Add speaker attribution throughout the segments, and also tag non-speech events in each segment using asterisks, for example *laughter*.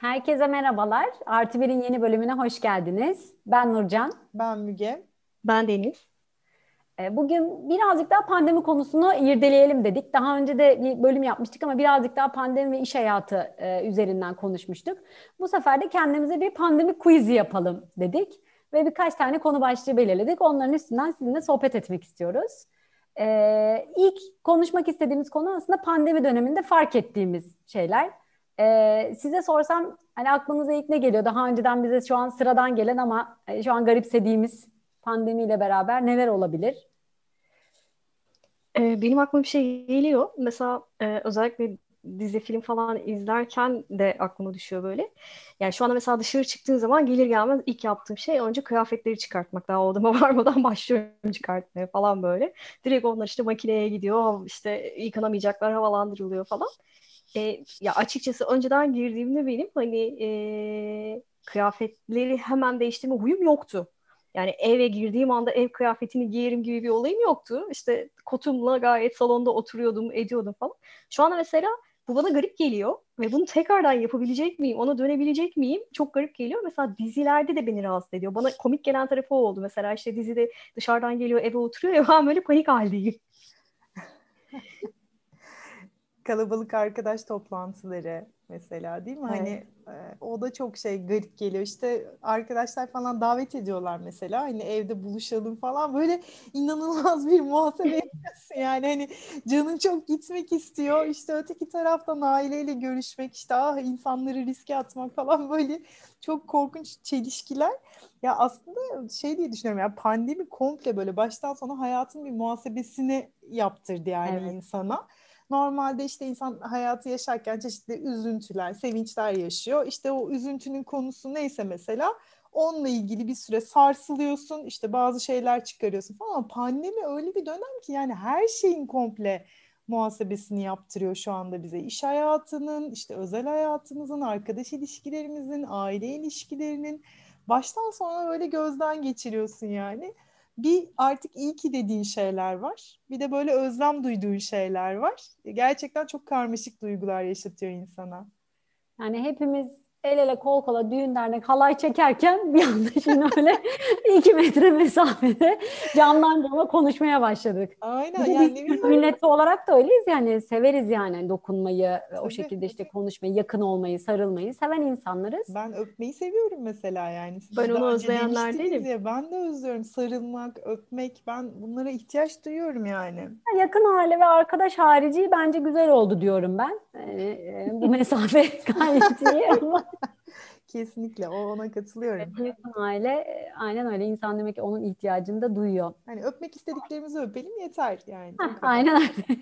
Speaker 1: Herkese merhabalar. Artı Bir'in yeni bölümüne hoş geldiniz. Ben Nurcan.
Speaker 2: Ben Müge.
Speaker 3: Ben Deniz.
Speaker 1: Ee, bugün birazcık daha pandemi konusunu irdeleyelim dedik. Daha önce de bir bölüm yapmıştık ama birazcık daha pandemi ve iş hayatı e, üzerinden konuşmuştuk. Bu sefer de kendimize bir pandemi quizi yapalım dedik. Ve birkaç tane konu başlığı belirledik. Onların üstünden sizinle sohbet etmek istiyoruz. Ee, ilk konuşmak istediğimiz konu aslında pandemi döneminde fark ettiğimiz şeyler. Ee, size sorsam hani aklınıza ilk ne geliyor? Daha önceden bize şu an sıradan gelen ama e, şu an garipsediğimiz pandemiyle beraber neler olabilir?
Speaker 3: Ee, benim aklıma bir şey geliyor. Mesela e, özellikle dizi film falan izlerken de aklıma düşüyor böyle. Yani şu anda mesela dışarı çıktığın zaman gelir gelmez ilk yaptığım şey önce kıyafetleri çıkartmak. Daha odama *laughs* varmadan başlıyorum çıkartmaya falan böyle. Direkt onlar işte makineye gidiyor. işte yıkanamayacaklar havalandırılıyor falan. E, ya açıkçası önceden girdiğimde benim hani e, kıyafetleri hemen değiştirme huyum yoktu. Yani eve girdiğim anda ev kıyafetini giyerim gibi bir olayım yoktu. İşte kotumla gayet salonda oturuyordum, ediyordum falan. Şu anda mesela bu bana garip geliyor ve bunu tekrardan yapabilecek miyim, ona dönebilecek miyim? Çok garip geliyor. Mesela dizilerde de beni rahatsız ediyor. Bana komik gelen tarafı oldu. Mesela işte dizide dışarıdan geliyor, eve oturuyor ya ben böyle panik haldeyim. *laughs*
Speaker 2: Kalabalık arkadaş toplantıları mesela değil mi? Hani, evet. Hani e, o da çok şey garip geliyor. İşte arkadaşlar falan davet ediyorlar mesela. Hani evde buluşalım falan. Böyle inanılmaz bir muhasebe *laughs* yapıyorsun. Yani hani canın çok gitmek istiyor. İşte öteki taraftan aileyle görüşmek işte ah insanları riske atmak falan *laughs* böyle çok korkunç çelişkiler. Ya aslında şey diye düşünüyorum ya pandemi komple böyle baştan sona hayatın bir muhasebesini yaptırdı yani evet. insana. Normalde işte insan hayatı yaşarken çeşitli üzüntüler, sevinçler yaşıyor. İşte o üzüntünün konusu neyse mesela onunla ilgili bir süre sarsılıyorsun. işte bazı şeyler çıkarıyorsun falan. Ama pandemi öyle bir dönem ki yani her şeyin komple muhasebesini yaptırıyor şu anda bize. İş hayatının, işte özel hayatımızın, arkadaş ilişkilerimizin, aile ilişkilerinin baştan sona öyle gözden geçiriyorsun yani bir artık iyi ki dediğin şeyler var. Bir de böyle özlem duyduğun şeyler var. Gerçekten çok karmaşık duygular yaşatıyor insana.
Speaker 1: Yani hepimiz el ele kol kola düğün dernek halay çekerken bir anda şimdi öyle *laughs* iki metre mesafede camdan cama konuşmaya başladık.
Speaker 2: Aynen. Yani
Speaker 1: biz milleti olarak da öyleyiz yani severiz yani dokunmayı tabii, o şekilde işte konuşmayı yakın olmayı sarılmayı seven insanlarız.
Speaker 2: Ben öpmeyi seviyorum mesela yani.
Speaker 3: Siz ben onu özleyenler değilim.
Speaker 2: Ya, ben de özlüyorum sarılmak öpmek ben bunlara ihtiyaç duyuyorum yani.
Speaker 1: Yakın aile ve arkadaş harici bence güzel oldu diyorum ben. Ee, bu mesafe *laughs* gayet iyi ama *laughs*
Speaker 2: Kesinlikle o ona katılıyorum.
Speaker 1: Evet, aile e, aynen öyle insan demek ki onun ihtiyacını da duyuyor.
Speaker 2: Hani öpmek istediklerimizi öpelim yeter yani.
Speaker 1: Heh, aynen öyle. *laughs*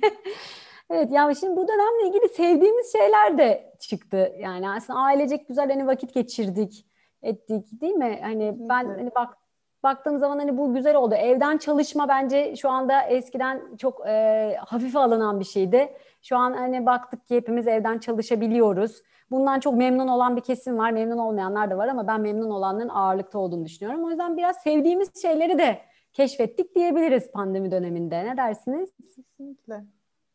Speaker 1: evet ya şimdi bu dönemle ilgili sevdiğimiz şeyler de çıktı. Yani aslında ailecek güzel hani vakit geçirdik, ettik değil mi? Hani Kesinlikle. ben hani bak baktığım zaman hani bu güzel oldu. Evden çalışma bence şu anda eskiden çok e, hafife alınan bir şeydi. Şu an hani baktık ki hepimiz evden çalışabiliyoruz. Bundan çok memnun olan bir kesim var, memnun olmayanlar da var ama ben memnun olanların ağırlıkta olduğunu düşünüyorum. O yüzden biraz sevdiğimiz şeyleri de keşfettik diyebiliriz pandemi döneminde. Ne dersiniz?
Speaker 2: Kesinlikle.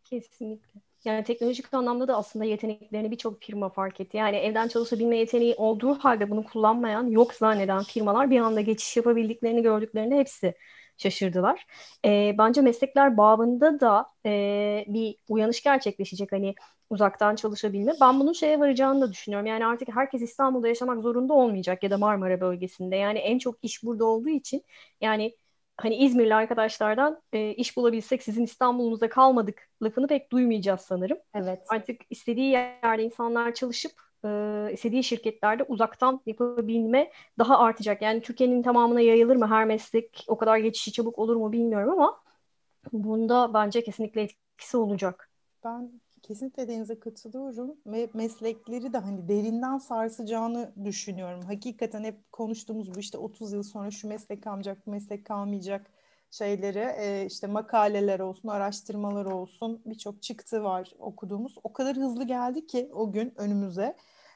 Speaker 3: Kesinlikle. Yani teknolojik anlamda da aslında yeteneklerini birçok firma fark etti. Yani evden çalışabilme yeteneği olduğu halde bunu kullanmayan, yok zanneden firmalar bir anda geçiş yapabildiklerini gördüklerinde hepsi şaşırdılar. E, bence meslekler bağında da e, bir uyanış gerçekleşecek. Hani uzaktan çalışabilme. Ben bunun şeye varacağını da düşünüyorum. Yani artık herkes İstanbul'da yaşamak zorunda olmayacak ya da Marmara bölgesinde. Yani en çok iş burada olduğu için yani hani İzmirli arkadaşlardan e, iş bulabilsek sizin İstanbul'unuzda kalmadık lafını pek duymayacağız sanırım.
Speaker 1: Evet.
Speaker 3: Artık istediği yerde insanlar çalışıp e, istediği şirketlerde uzaktan yapabilme daha artacak. Yani Türkiye'nin tamamına yayılır mı her meslek o kadar geçişi çabuk olur mu bilmiyorum ama bunda bence kesinlikle etkisi olacak.
Speaker 2: Ben kesinlikle Deniz'e katılıyorum ve meslekleri de hani derinden sarsacağını düşünüyorum. Hakikaten hep konuştuğumuz bu işte 30 yıl sonra şu meslek kalmayacak, bu meslek kalmayacak şeyleri işte makaleler olsun, araştırmalar olsun birçok çıktı var okuduğumuz. O kadar hızlı geldi ki o gün önümüze.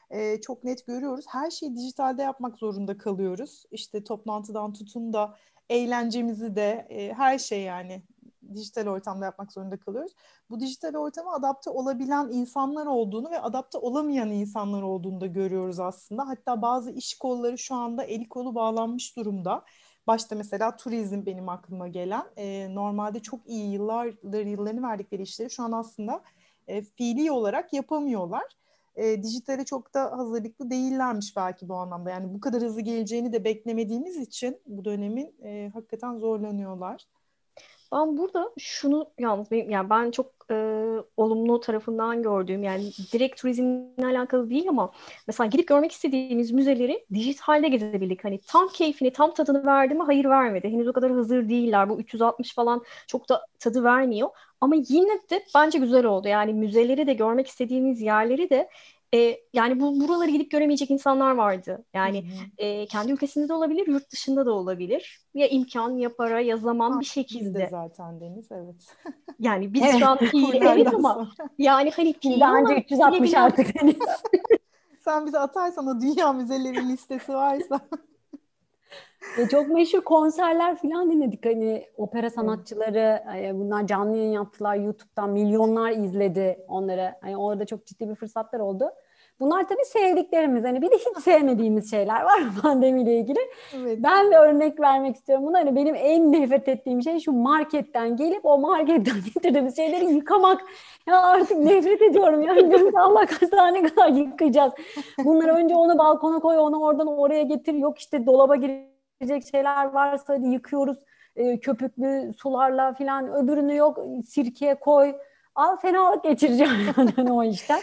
Speaker 2: E, çok net görüyoruz. Her şeyi dijitalde yapmak zorunda kalıyoruz. İşte toplantıdan tutun da eğlencemizi de e, her şey yani dijital ortamda yapmak zorunda kalıyoruz. Bu dijital ortama adapte olabilen insanlar olduğunu ve adapte olamayan insanlar olduğunu da görüyoruz aslında. Hatta bazı iş kolları şu anda eli kolu bağlanmış durumda. Başta mesela turizm benim aklıma gelen. E, normalde çok iyi yıllardır yıllarını verdikleri işleri şu an aslında e, fiili olarak yapamıyorlar. E, dijitale çok da hazırlıklı değillermiş belki bu anlamda. Yani bu kadar hızlı geleceğini de beklemediğimiz için bu dönemin e, hakikaten zorlanıyorlar.
Speaker 3: Ben burada şunu yalnız benim, yani ben çok e, olumlu tarafından gördüğüm yani direkt turizmle alakalı değil ama mesela gidip görmek istediğimiz müzeleri dijitalde gezebildik. Hani tam keyfini, tam tadını verdi mi? Hayır vermedi. Henüz o kadar hazır değiller. Bu 360 falan çok da tadı vermiyor. Ama yine de bence güzel oldu. Yani müzeleri de görmek istediğimiz yerleri de e, yani bu buraları gidip göremeyecek insanlar vardı. Yani e, kendi ülkesinde de olabilir, yurt dışında da olabilir. Ya imkan, ya para, ya zaman ha, bir şekilde.
Speaker 2: Zaten Deniz, evet. *laughs*
Speaker 3: Yani biz evet. şu an fiili, evet ama yani hani
Speaker 1: fiili önce 360 artık Deniz.
Speaker 2: Sen bize atarsan o dünya müzeleri listesi varsa. *laughs*
Speaker 1: Ve çok meşhur konserler falan dinledik. Hani opera sanatçıları hani bunlar canlı yayın yaptılar. YouTube'dan milyonlar izledi onları. Hani orada çok ciddi bir fırsatlar oldu. Bunlar tabii sevdiklerimiz. Hani bir de hiç *laughs* sevmediğimiz şeyler var *laughs* pandemiyle ilgili. Evet. Ben bir örnek vermek istiyorum. Bunlar hani benim en nefret ettiğim şey şu marketten gelip o marketten *laughs* getirdiğimiz şeyleri yıkamak. Ya artık nefret ediyorum. Yani Allah kaç tane kadar yıkayacağız. Bunları önce onu balkona koy, onu oradan oraya getir. Yok işte dolaba girecek şeyler varsa hadi yıkıyoruz. E, köpüklü sularla falan. Öbürünü yok sirkeye koy al fenalık geçireceğim *laughs* yani o işten.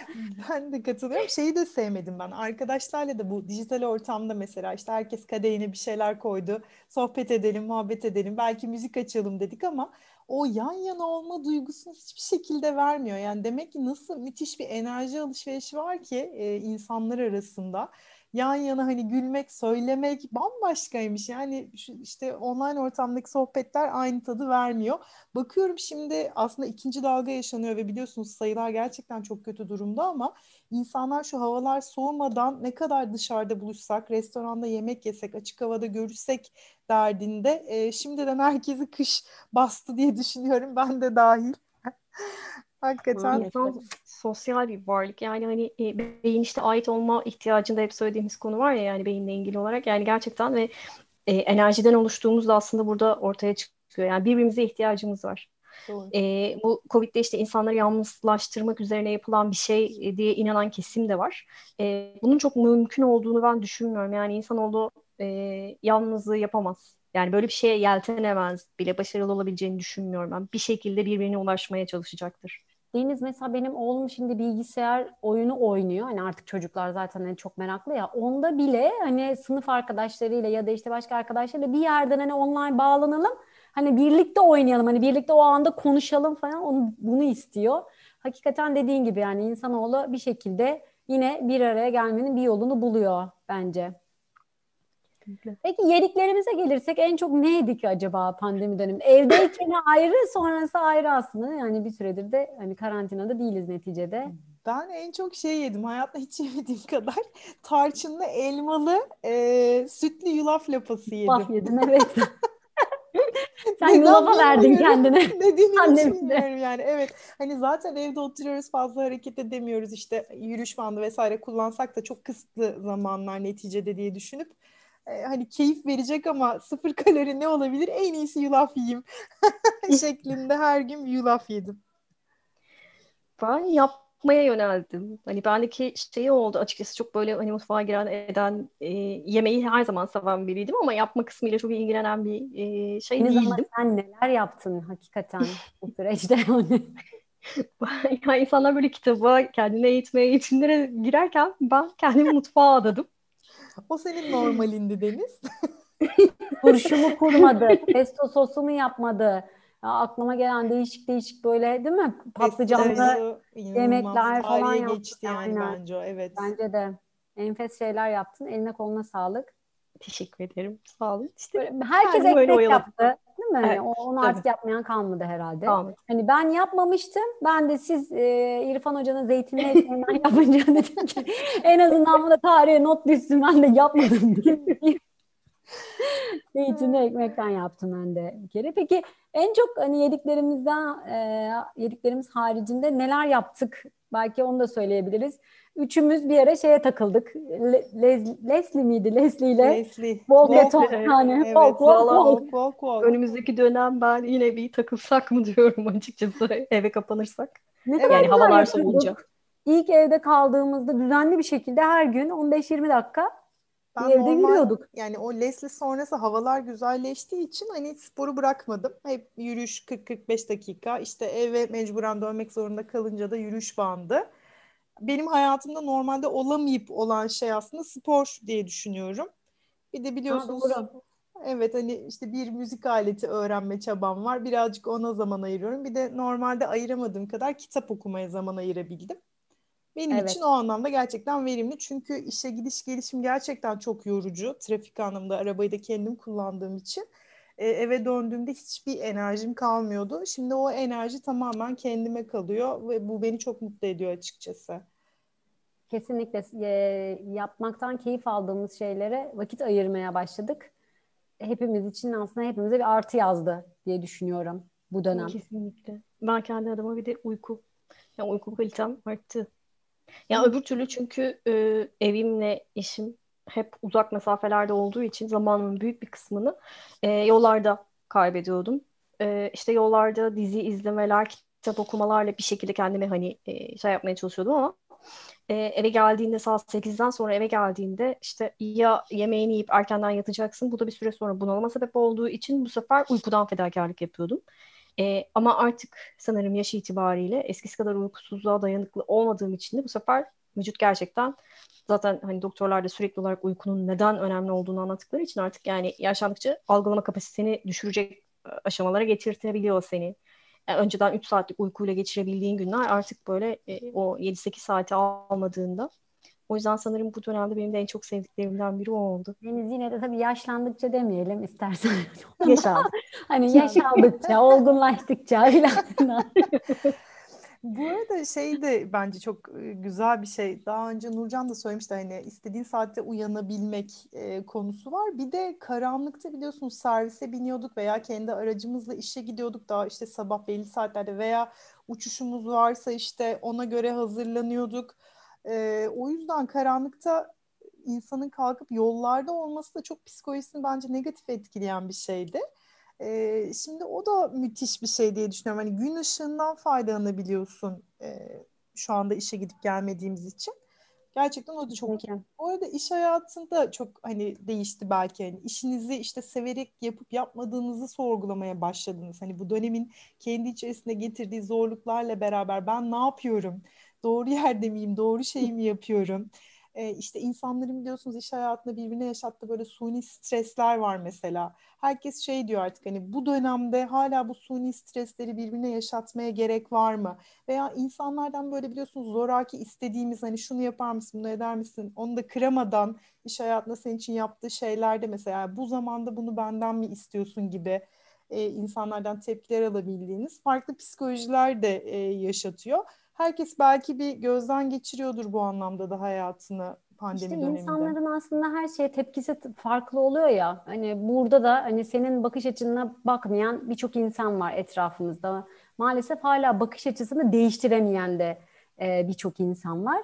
Speaker 2: ben de katılıyorum. Şeyi de sevmedim ben. Arkadaşlarla da bu dijital ortamda mesela işte herkes kadehine bir şeyler koydu. Sohbet edelim, muhabbet edelim. Belki müzik açalım dedik ama o yan yana olma duygusunu hiçbir şekilde vermiyor. Yani demek ki nasıl müthiş bir enerji alışverişi var ki e, insanlar arasında yan yana hani gülmek, söylemek bambaşkaymış. Yani şu işte online ortamdaki sohbetler aynı tadı vermiyor. Bakıyorum şimdi aslında ikinci dalga yaşanıyor ve biliyorsunuz sayılar gerçekten çok kötü durumda ama insanlar şu havalar soğumadan ne kadar dışarıda buluşsak, restoranda yemek yesek, açık havada görüşsek derdinde e, şimdiden herkesi kış bastı diye düşünüyorum ben de dahil. *laughs* Hakikaten.
Speaker 3: İnsan sosyal bir varlık. Yani hani e, beyin işte ait olma ihtiyacında hep söylediğimiz konu var ya yani beyinle ilgili olarak. Yani gerçekten ve e, enerjiden oluştuğumuz da aslında burada ortaya çıkıyor. Yani birbirimize ihtiyacımız var. E, bu Covid'de işte insanları yalnızlaştırmak üzerine yapılan bir şey diye inanan kesim de var. E, bunun çok mümkün olduğunu ben düşünmüyorum. Yani insanoğlu e, yalnızlığı yapamaz. Yani böyle bir şeye yeltenemez bile başarılı olabileceğini düşünmüyorum ben. Bir şekilde birbirine ulaşmaya çalışacaktır.
Speaker 1: Deniz mesela benim oğlum şimdi bilgisayar oyunu oynuyor. Hani artık çocuklar zaten hani çok meraklı ya. Onda bile hani sınıf arkadaşlarıyla ya da işte başka arkadaşlarıyla bir yerden hani online bağlanalım. Hani birlikte oynayalım. Hani birlikte o anda konuşalım falan. Onu, bunu istiyor. Hakikaten dediğin gibi yani insanoğlu bir şekilde yine bir araya gelmenin bir yolunu buluyor bence. Kesinlikle. Peki yediklerimize gelirsek en çok ne yedik acaba pandemi döneminde? Evdeyken *laughs* ayrı, sonrası ayrı aslında. Yani bir süredir de hani karantinada değiliz neticede.
Speaker 2: Ben en çok şey yedim. Hayatta hiç yemediğim kadar *laughs* tarçınlı, elmalı, e, sütlü yulaf lapası yedim.
Speaker 1: Yulaf yedin evet. *laughs* Sen yulafa verdin kendine.
Speaker 2: Dediğini hiç bilmiyorum yani. Evet. Hani zaten evde oturuyoruz fazla hareket edemiyoruz. İşte yürüyüş bandı vesaire kullansak da çok kısıtlı zamanlar neticede diye düşünüp e, hani keyif verecek ama sıfır kalori ne olabilir? En iyisi yulaf yiyeyim *laughs* şeklinde her gün yulaf yedim.
Speaker 3: Ben yapmaya yöneldim. Hani bendeki şey oldu açıkçası çok böyle hani mutfağa giren eden e, yemeği her zaman seven biriydim ama yapma kısmıyla çok ilgilenen bir e, şey ne değildim. Zaman
Speaker 1: sen neler yaptın hakikaten bu süreçte? *laughs*
Speaker 3: ya insanlar böyle kitaba kendine eğitmeye eğitimlere girerken ben kendimi mutfağa adadım.
Speaker 2: O senin normalindi Deniz. *laughs*
Speaker 1: Turşu mu kurmadı? Pesto sosu mu yapmadı? Ya aklıma gelen değişik değişik böyle değil mi? Patlıcanlı yemekler falan
Speaker 2: yaptı. geçti yani Aynen. bence o evet.
Speaker 1: Bence de. Enfes şeyler yaptın. Eline koluna sağlık.
Speaker 3: Teşekkür ederim. Sağ olun.
Speaker 1: İşte böyle, herkes ekmek böyle yaptı. Değil mi? Evet, yani onu artık yapmayan kalmadı herhalde. Kalmadı. Hani ben yapmamıştım. Ben de siz e, İrfan Hoca'nın zeytinli ekmeğinden *laughs* yapınca dedim ki en azından buna tarihe not düşsün ben de yapmadım diye. *laughs* Zeytinli ekmekten yaptım ben de bir kere. Peki en çok hani yediklerimizden e, yediklerimiz haricinde neler yaptık? Belki onu da söyleyebiliriz. Üçümüz bir ara şeye takıldık. Le, Les, Leslie miydi? Leslie ile
Speaker 2: Leslie.
Speaker 1: Walk
Speaker 2: Walk-
Speaker 1: beton yani
Speaker 2: Evet,
Speaker 1: walk walk walk.
Speaker 2: Walk, walk, walk.
Speaker 3: Önümüzdeki dönem ben yine bir takılsak mı diyorum açıkçası *laughs* eve kapanırsak.
Speaker 1: Ne
Speaker 2: Evet,
Speaker 3: Yani havalar soğuyunca.
Speaker 1: İlk evde kaldığımızda düzenli bir şekilde her gün 15-20 dakika
Speaker 2: Ben
Speaker 1: evde
Speaker 2: normal-
Speaker 1: yürüyorduk.
Speaker 2: Yani o Leslie sonrası havalar güzelleştiği için hani sporu bırakmadım. Hep yürüyüş 40-45 dakika. İşte eve mecburen dönmek zorunda kalınca da yürüyüş bandı. Benim hayatımda normalde olamayıp olan şey aslında spor diye düşünüyorum. Bir de biliyorsunuz
Speaker 1: doğru.
Speaker 2: evet hani işte bir müzik aleti öğrenme çabam var. Birazcık ona zaman ayırıyorum. Bir de normalde ayıramadığım kadar kitap okumaya zaman ayırabildim. Benim
Speaker 1: Evet.
Speaker 2: için o anlamda gerçekten verimli. Çünkü işe gidiş gelişim gerçekten çok yorucu. Trafik anlamında arabayı da kendim kullandığım için. E, eve döndüğümde hiçbir enerjim kalmıyordu. Şimdi o enerji tamamen kendime kalıyor ve bu beni çok mutlu ediyor açıkçası.
Speaker 1: Kesinlikle e, yapmaktan keyif aldığımız şeylere vakit ayırmaya başladık. Hepimiz için aslında hepimize bir artı yazdı diye düşünüyorum bu dönem.
Speaker 3: Kesinlikle. Ben kendi adıma bir de uyku. Yani uyku kalitem arttı. Ya öbür türlü çünkü e, evimle işim hep uzak mesafelerde olduğu için zamanımın büyük bir kısmını e, yollarda kaybediyordum. E, işte yollarda dizi izlemeler, kitap okumalarla bir şekilde kendimi hani e, şey yapmaya çalışıyordum ama e, eve geldiğinde saat 8'den sonra eve geldiğinde işte ya yemeğini yiyip erkenden yatacaksın. Bu da bir süre sonra bunalıma sebep olduğu için bu sefer uykudan fedakarlık yapıyordum. E, ama artık sanırım yaş itibariyle eskisi kadar uykusuzluğa dayanıklı olmadığım için de bu sefer vücut gerçekten zaten hani doktorlar da sürekli olarak uykunun neden önemli olduğunu anlattıkları için artık yani yaşlandıkça algılama kapasiteni düşürecek e, aşamalara getirtebiliyor seni. Yani önceden 3 saatlik uykuyla geçirebildiğin günler artık böyle e, o 7-8 saati almadığında. O yüzden sanırım bu dönemde benim de en çok sevdiklerimden biri o oldu.
Speaker 1: Deniz yine de tabii yaşlandıkça demeyelim istersen.
Speaker 3: Yaşandı.
Speaker 1: hani yaş aldıkça, olgunlaştıkça *laughs* filan.
Speaker 2: Bu arada şey de bence çok e, güzel bir şey. Daha önce Nurcan da söylemişti hani istediğin saatte uyanabilmek e, konusu var. Bir de karanlıkta biliyorsunuz servise biniyorduk veya kendi aracımızla işe gidiyorduk daha işte sabah belli saatlerde veya uçuşumuz varsa işte ona göre hazırlanıyorduk. E, o yüzden karanlıkta insanın kalkıp yollarda olması da çok psikolojisini bence negatif etkileyen bir şeydi. Ee, şimdi o da müthiş bir şey diye düşünüyorum. Hani gün ışığından faydalanabiliyorsun e, şu anda işe gidip gelmediğimiz için. Gerçekten o da çok
Speaker 1: Peki.
Speaker 2: Bu arada iş hayatında çok hani değişti belki. Hani işinizi işte severek yapıp yapmadığınızı sorgulamaya başladınız. Hani bu dönemin kendi içerisinde getirdiği zorluklarla beraber ben ne yapıyorum? Doğru yerde miyim? Doğru şeyi mi yapıyorum? Ee, işte insanların biliyorsunuz iş hayatında birbirine yaşattığı böyle suni stresler var mesela. Herkes şey diyor artık hani bu dönemde hala bu suni stresleri birbirine yaşatmaya gerek var mı? Veya insanlardan böyle biliyorsunuz zoraki istediğimiz hani şunu yapar mısın, bunu eder misin? Onu da kıramadan iş hayatında senin için yaptığı şeylerde mesela bu zamanda bunu benden mi istiyorsun gibi e, insanlardan tepkiler alabildiğiniz farklı psikolojiler de e, yaşatıyor. Herkes belki bir gözden geçiriyordur bu anlamda da hayatını pandemi
Speaker 1: İşte
Speaker 2: döneminde.
Speaker 1: insanların aslında her şeye tepkisi farklı oluyor ya. Hani burada da hani senin bakış açına bakmayan birçok insan var etrafımızda. Maalesef hala bakış açısını değiştiremeyen de e, birçok insan var.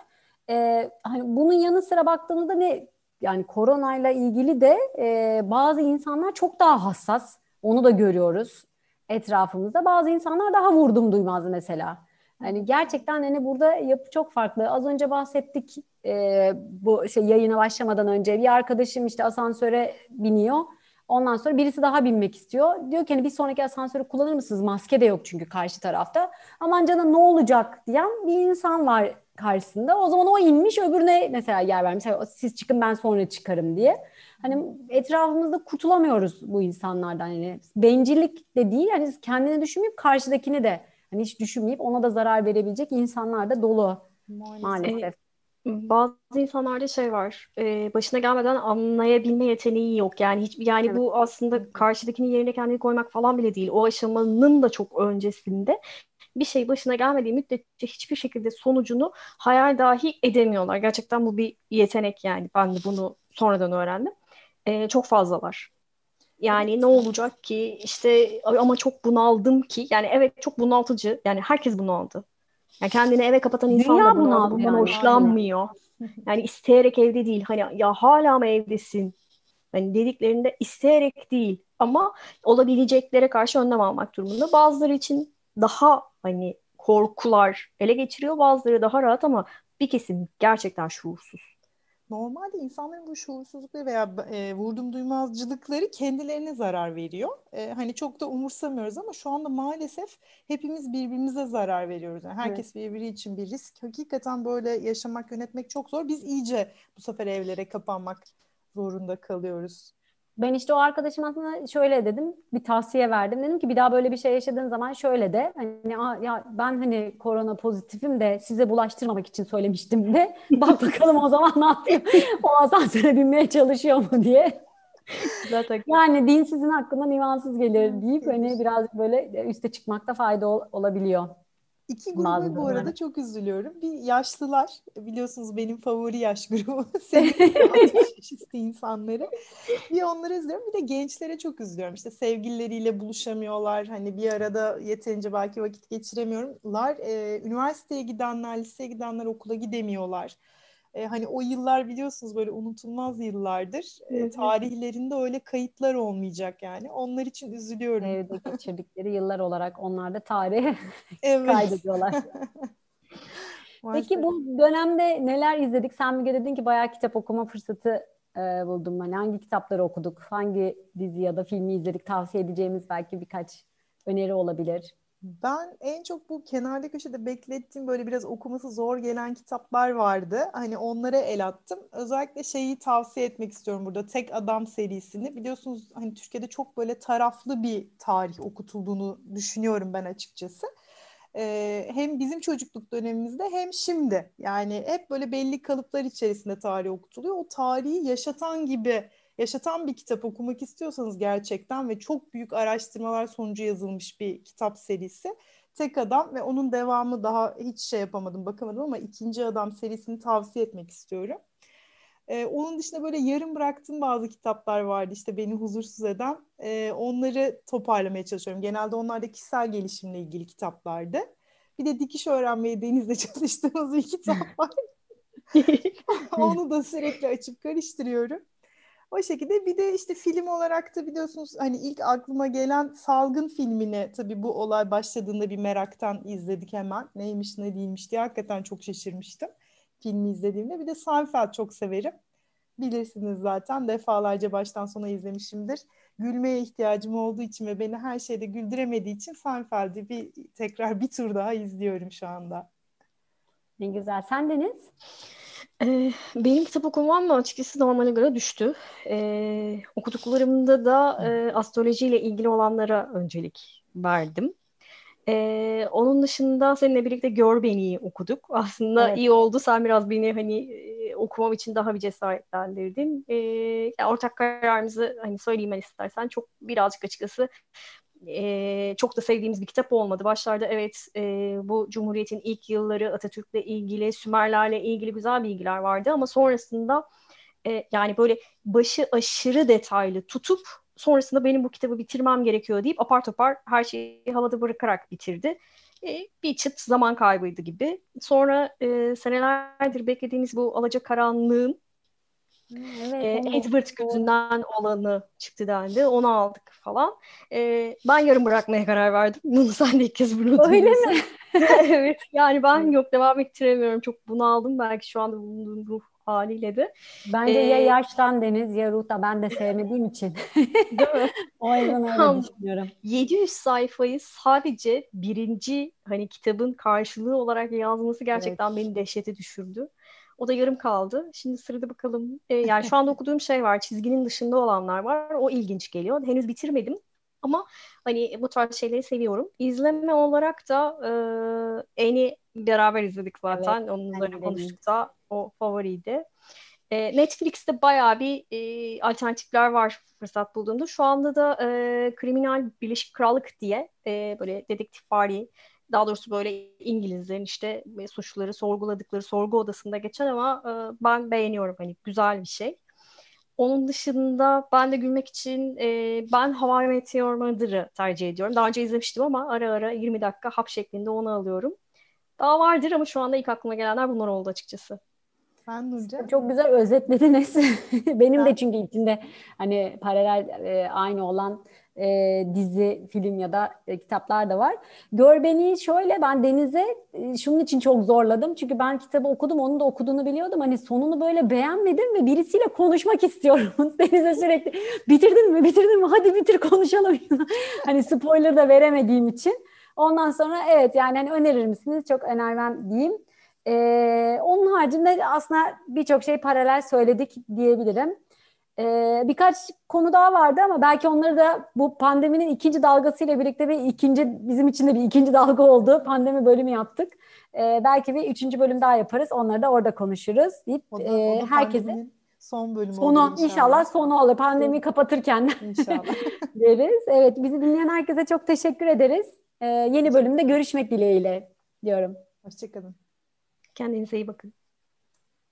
Speaker 1: E, hani bunun yanı sıra baktığımızda ne yani koronayla ilgili de e, bazı insanlar çok daha hassas. Onu da görüyoruz etrafımızda. Bazı insanlar daha vurdum duymaz mesela. Hani gerçekten hani burada yapı çok farklı. Az önce bahsettik e, bu şey yayına başlamadan önce bir arkadaşım işte asansöre biniyor. Ondan sonra birisi daha binmek istiyor. Diyor ki hani bir sonraki asansörü kullanır mısınız? Maske de yok çünkü karşı tarafta. Aman canım ne olacak diyen bir insan var karşısında. O zaman o inmiş öbürüne mesela yer vermiş. Siz çıkın ben sonra çıkarım diye. Hani etrafımızda kurtulamıyoruz bu insanlardan. Yani bencillik de değil. Hani kendini düşünmeyip karşıdakini de hani hiç düşünmeyip ona da zarar verebilecek insanlar da dolu
Speaker 2: Maalesef.
Speaker 1: maalesef.
Speaker 3: Bazı insanlarda şey var, e, başına gelmeden anlayabilme yeteneği yok. Yani hiç, yani
Speaker 1: Evet.
Speaker 3: bu aslında karşıdakinin yerine kendini koymak falan bile değil. O aşamanın da çok öncesinde bir şey başına gelmediği müddetçe hiçbir şekilde sonucunu hayal dahi edemiyorlar. Gerçekten bu bir yetenek yani. Ben de bunu sonradan öğrendim. E, çok fazlalar. Yani ne olacak ki işte ama çok bunaldım ki yani evet çok bunaltıcı yani herkes bunaldı. Yani kendini eve kapatan insan
Speaker 1: Dünya
Speaker 3: da bunaldı. Bundan
Speaker 1: yani,
Speaker 3: hoşlanmıyor. Yani isteyerek evde değil. Hani ya hala mı evdesin? Hani dediklerinde isteyerek değil ama olabileceklere karşı önlem almak durumunda. Bazıları için daha hani korkular ele geçiriyor. Bazıları daha rahat ama bir kesim gerçekten şuursuz.
Speaker 2: Normalde insanların bu şuursuzlukları veya e, vurdum duymazcılıkları kendilerine zarar veriyor. E, hani çok da umursamıyoruz ama şu anda maalesef hepimiz birbirimize zarar veriyoruz. Yani herkes evet. birbiri için bir risk. Hakikaten böyle yaşamak, yönetmek çok zor. Biz iyice bu sefer evlere kapanmak zorunda kalıyoruz.
Speaker 1: Ben işte o arkadaşım aslında şöyle dedim, bir tavsiye verdim. Dedim ki bir daha böyle bir şey yaşadığın zaman şöyle de hani ya ben hani korona pozitifim de size bulaştırmamak için söylemiştim de *laughs* bak bakalım o zaman ne yapıyor? o asansöre binmeye çalışıyor mu diye. Zaten. *laughs* Yani dinsizin hakkında imansız gelir deyip hani birazcık böyle üste çıkmakta fayda ol, olabiliyor.
Speaker 2: İki grubu bu arada çok üzülüyorum. Bir yaşlılar, biliyorsunuz benim favori yaş grubu. *laughs* *laughs* Senin insanları. Bir onları üzülüyorum. Bir de gençlere çok üzülüyorum. İşte sevgilileriyle buluşamıyorlar. Hani bir arada yeterince belki vakit geçiremiyorlar. Ee, üniversiteye gidenler, liseye gidenler okula gidemiyorlar. E, hani o yıllar biliyorsunuz böyle unutulmaz yıllardır. E, tarihlerinde öyle kayıtlar olmayacak yani. Onlar için üzülüyorum.
Speaker 1: Evde *laughs* geçirdikleri yıllar olarak onlar da tarih *laughs* evet. kaydediyorlar. *laughs* Peki bu dönemde neler izledik? Sen Müge dedin ki bayağı kitap okuma fırsatı e, buldum. Hani hangi kitapları okuduk? Hangi dizi ya da filmi izledik? Tavsiye edeceğimiz belki birkaç öneri olabilir.
Speaker 2: Ben en çok bu kenarda köşede beklettiğim böyle biraz okuması zor gelen kitaplar vardı. Hani onlara el attım. Özellikle şeyi tavsiye etmek istiyorum burada. Tek Adam serisini. Biliyorsunuz hani Türkiye'de çok böyle taraflı bir tarih okutulduğunu düşünüyorum ben açıkçası. Ee, hem bizim çocukluk dönemimizde hem şimdi. Yani hep böyle belli kalıplar içerisinde tarih okutuluyor. O tarihi yaşatan gibi yaşatan bir kitap okumak istiyorsanız gerçekten ve çok büyük araştırmalar sonucu yazılmış bir kitap serisi. Tek Adam ve onun devamı daha hiç şey yapamadım, bakamadım ama ikinci Adam serisini tavsiye etmek istiyorum. Ee, onun dışında böyle yarım bıraktığım bazı kitaplar vardı işte beni huzursuz eden. Ee, onları toparlamaya çalışıyorum. Genelde onlar da kişisel gelişimle ilgili kitaplardı. Bir de dikiş öğrenmeyi denizde *laughs* çalıştığımız bir kitap var. *laughs* Onu da sürekli açıp karıştırıyorum. O şekilde bir de işte film olarak da biliyorsunuz hani ilk aklıma gelen Salgın filmini tabii bu olay başladığında bir meraktan izledik hemen. Neymiş ne değilmiş diye hakikaten çok şaşırmıştım filmi izlediğimde. Bir de Seinfeld çok severim. Bilirsiniz zaten defalarca baştan sona izlemişimdir. Gülmeye ihtiyacım olduğu için ve beni her şeyde güldüremediği için Seinfeld'i bir tekrar bir tur daha izliyorum şu anda.
Speaker 1: Ne güzel. Sen Deniz?
Speaker 3: Ee, benim kitap okumam mı açıkçası normale göre düştü. Ee, okuduklarımda da e, astrolojiyle ilgili olanlara öncelik verdim. Ee, onun dışında seninle birlikte Gör Beni'yi okuduk. Aslında evet. iyi oldu. Sen biraz beni hani okumam için daha bir cesaretlendirdin. Ee, yani ortak kararımızı hani söyleyeyim ben istersen. Çok birazcık açıkçası e, çok da sevdiğimiz bir kitap olmadı. Başlarda evet e, bu Cumhuriyet'in ilk yılları Atatürk'le ilgili, Sümerlerle ilgili güzel bilgiler vardı ama sonrasında e, yani böyle başı aşırı detaylı tutup sonrasında benim bu kitabı bitirmem gerekiyor deyip apar topar her şeyi havada bırakarak bitirdi. E, bir çıt zaman kaybıydı gibi. Sonra e, senelerdir beklediğimiz bu Alacakaranlığın Evet, e, Edward gözünden olanı çıktı dendi. Onu aldık falan. E, ben yarım bırakmaya karar verdim. *laughs* Bunu sen de ilk kez bunu
Speaker 1: Öyle mi? *laughs*
Speaker 3: evet. Yani ben yok devam ettiremiyorum. Çok bunaldım. Belki şu anda bulunduğum ruh haliyle de.
Speaker 1: Bence ee, ya yaştan Deniz ya ruhta ben de sevmediğim için. Değil mi? *laughs* o yüzden öyle Tam düşünüyorum.
Speaker 3: 700 sayfayı sadece birinci hani kitabın karşılığı olarak yazması gerçekten evet. beni dehşete düşürdü. O da yarım kaldı. Şimdi sırada bakalım. E, yani şu anda okuduğum şey var. Çizginin dışında olanlar var. O ilginç geliyor. Henüz bitirmedim. Ama hani bu tarz şeyleri seviyorum. İzleme olarak da e, Eni beraber izledik zaten. Evet, Onun üzerine konuştuk da o favoriydi. E, Netflix'te bayağı bir e, alternatifler var fırsat bulduğumda. Şu anda da e, Kriminal Birleşik Krallık diye e, böyle dedektif vari daha doğrusu böyle İngilizlerin işte suçluları sorguladıkları sorgu odasında geçen ama e, ben beğeniyorum hani güzel bir şey. Onun dışında ben de gülmek için e, ben Hawaii Meteor Mother'ı tercih ediyorum. Daha önce izlemiştim ama ara ara 20 dakika hap şeklinde onu alıyorum. Daha vardır ama şu anda ilk aklıma gelenler bunlar oldu açıkçası.
Speaker 2: Sen Nurcan?
Speaker 1: Çok güzel özetlediniz. *laughs* Benim de çünkü içinde hani paralel e, aynı olan e, dizi, film ya da e, kitaplar da var. Gör beni şöyle ben Deniz'e e, şunun için çok zorladım. Çünkü ben kitabı okudum, onun da okuduğunu biliyordum. Hani sonunu böyle beğenmedim ve birisiyle konuşmak *laughs* istiyorum. Deniz'e sürekli bitirdin mi, bitirdin mi? Hadi bitir konuşalım. *laughs* hani spoiler da veremediğim için. Ondan sonra evet yani hani önerir misiniz? Çok önermem diyeyim. Ee, onun haricinde aslında birçok şey paralel söyledik diyebilirim. Ee, birkaç konu daha vardı ama belki onları da bu pandeminin ikinci dalgasıyla birlikte bir ikinci bizim için de bir ikinci dalga oldu. Pandemi bölümü yaptık. Ee, belki bir üçüncü bölüm daha yaparız. Onları da orada konuşuruz deyip
Speaker 2: O da,
Speaker 1: e,
Speaker 2: o da
Speaker 1: herkese
Speaker 2: son bölümü
Speaker 1: sonu
Speaker 2: olur
Speaker 1: inşallah.
Speaker 2: inşallah
Speaker 1: sonu olur. Pandemiyi kapatırken *laughs*
Speaker 2: İnşallah. *laughs*
Speaker 1: deriz. Evet bizi dinleyen herkese çok teşekkür ederiz. Ee, yeni bölümde görüşmek dileğiyle diyorum.
Speaker 2: Hoşçakalın.
Speaker 3: Kendinize iyi bakın.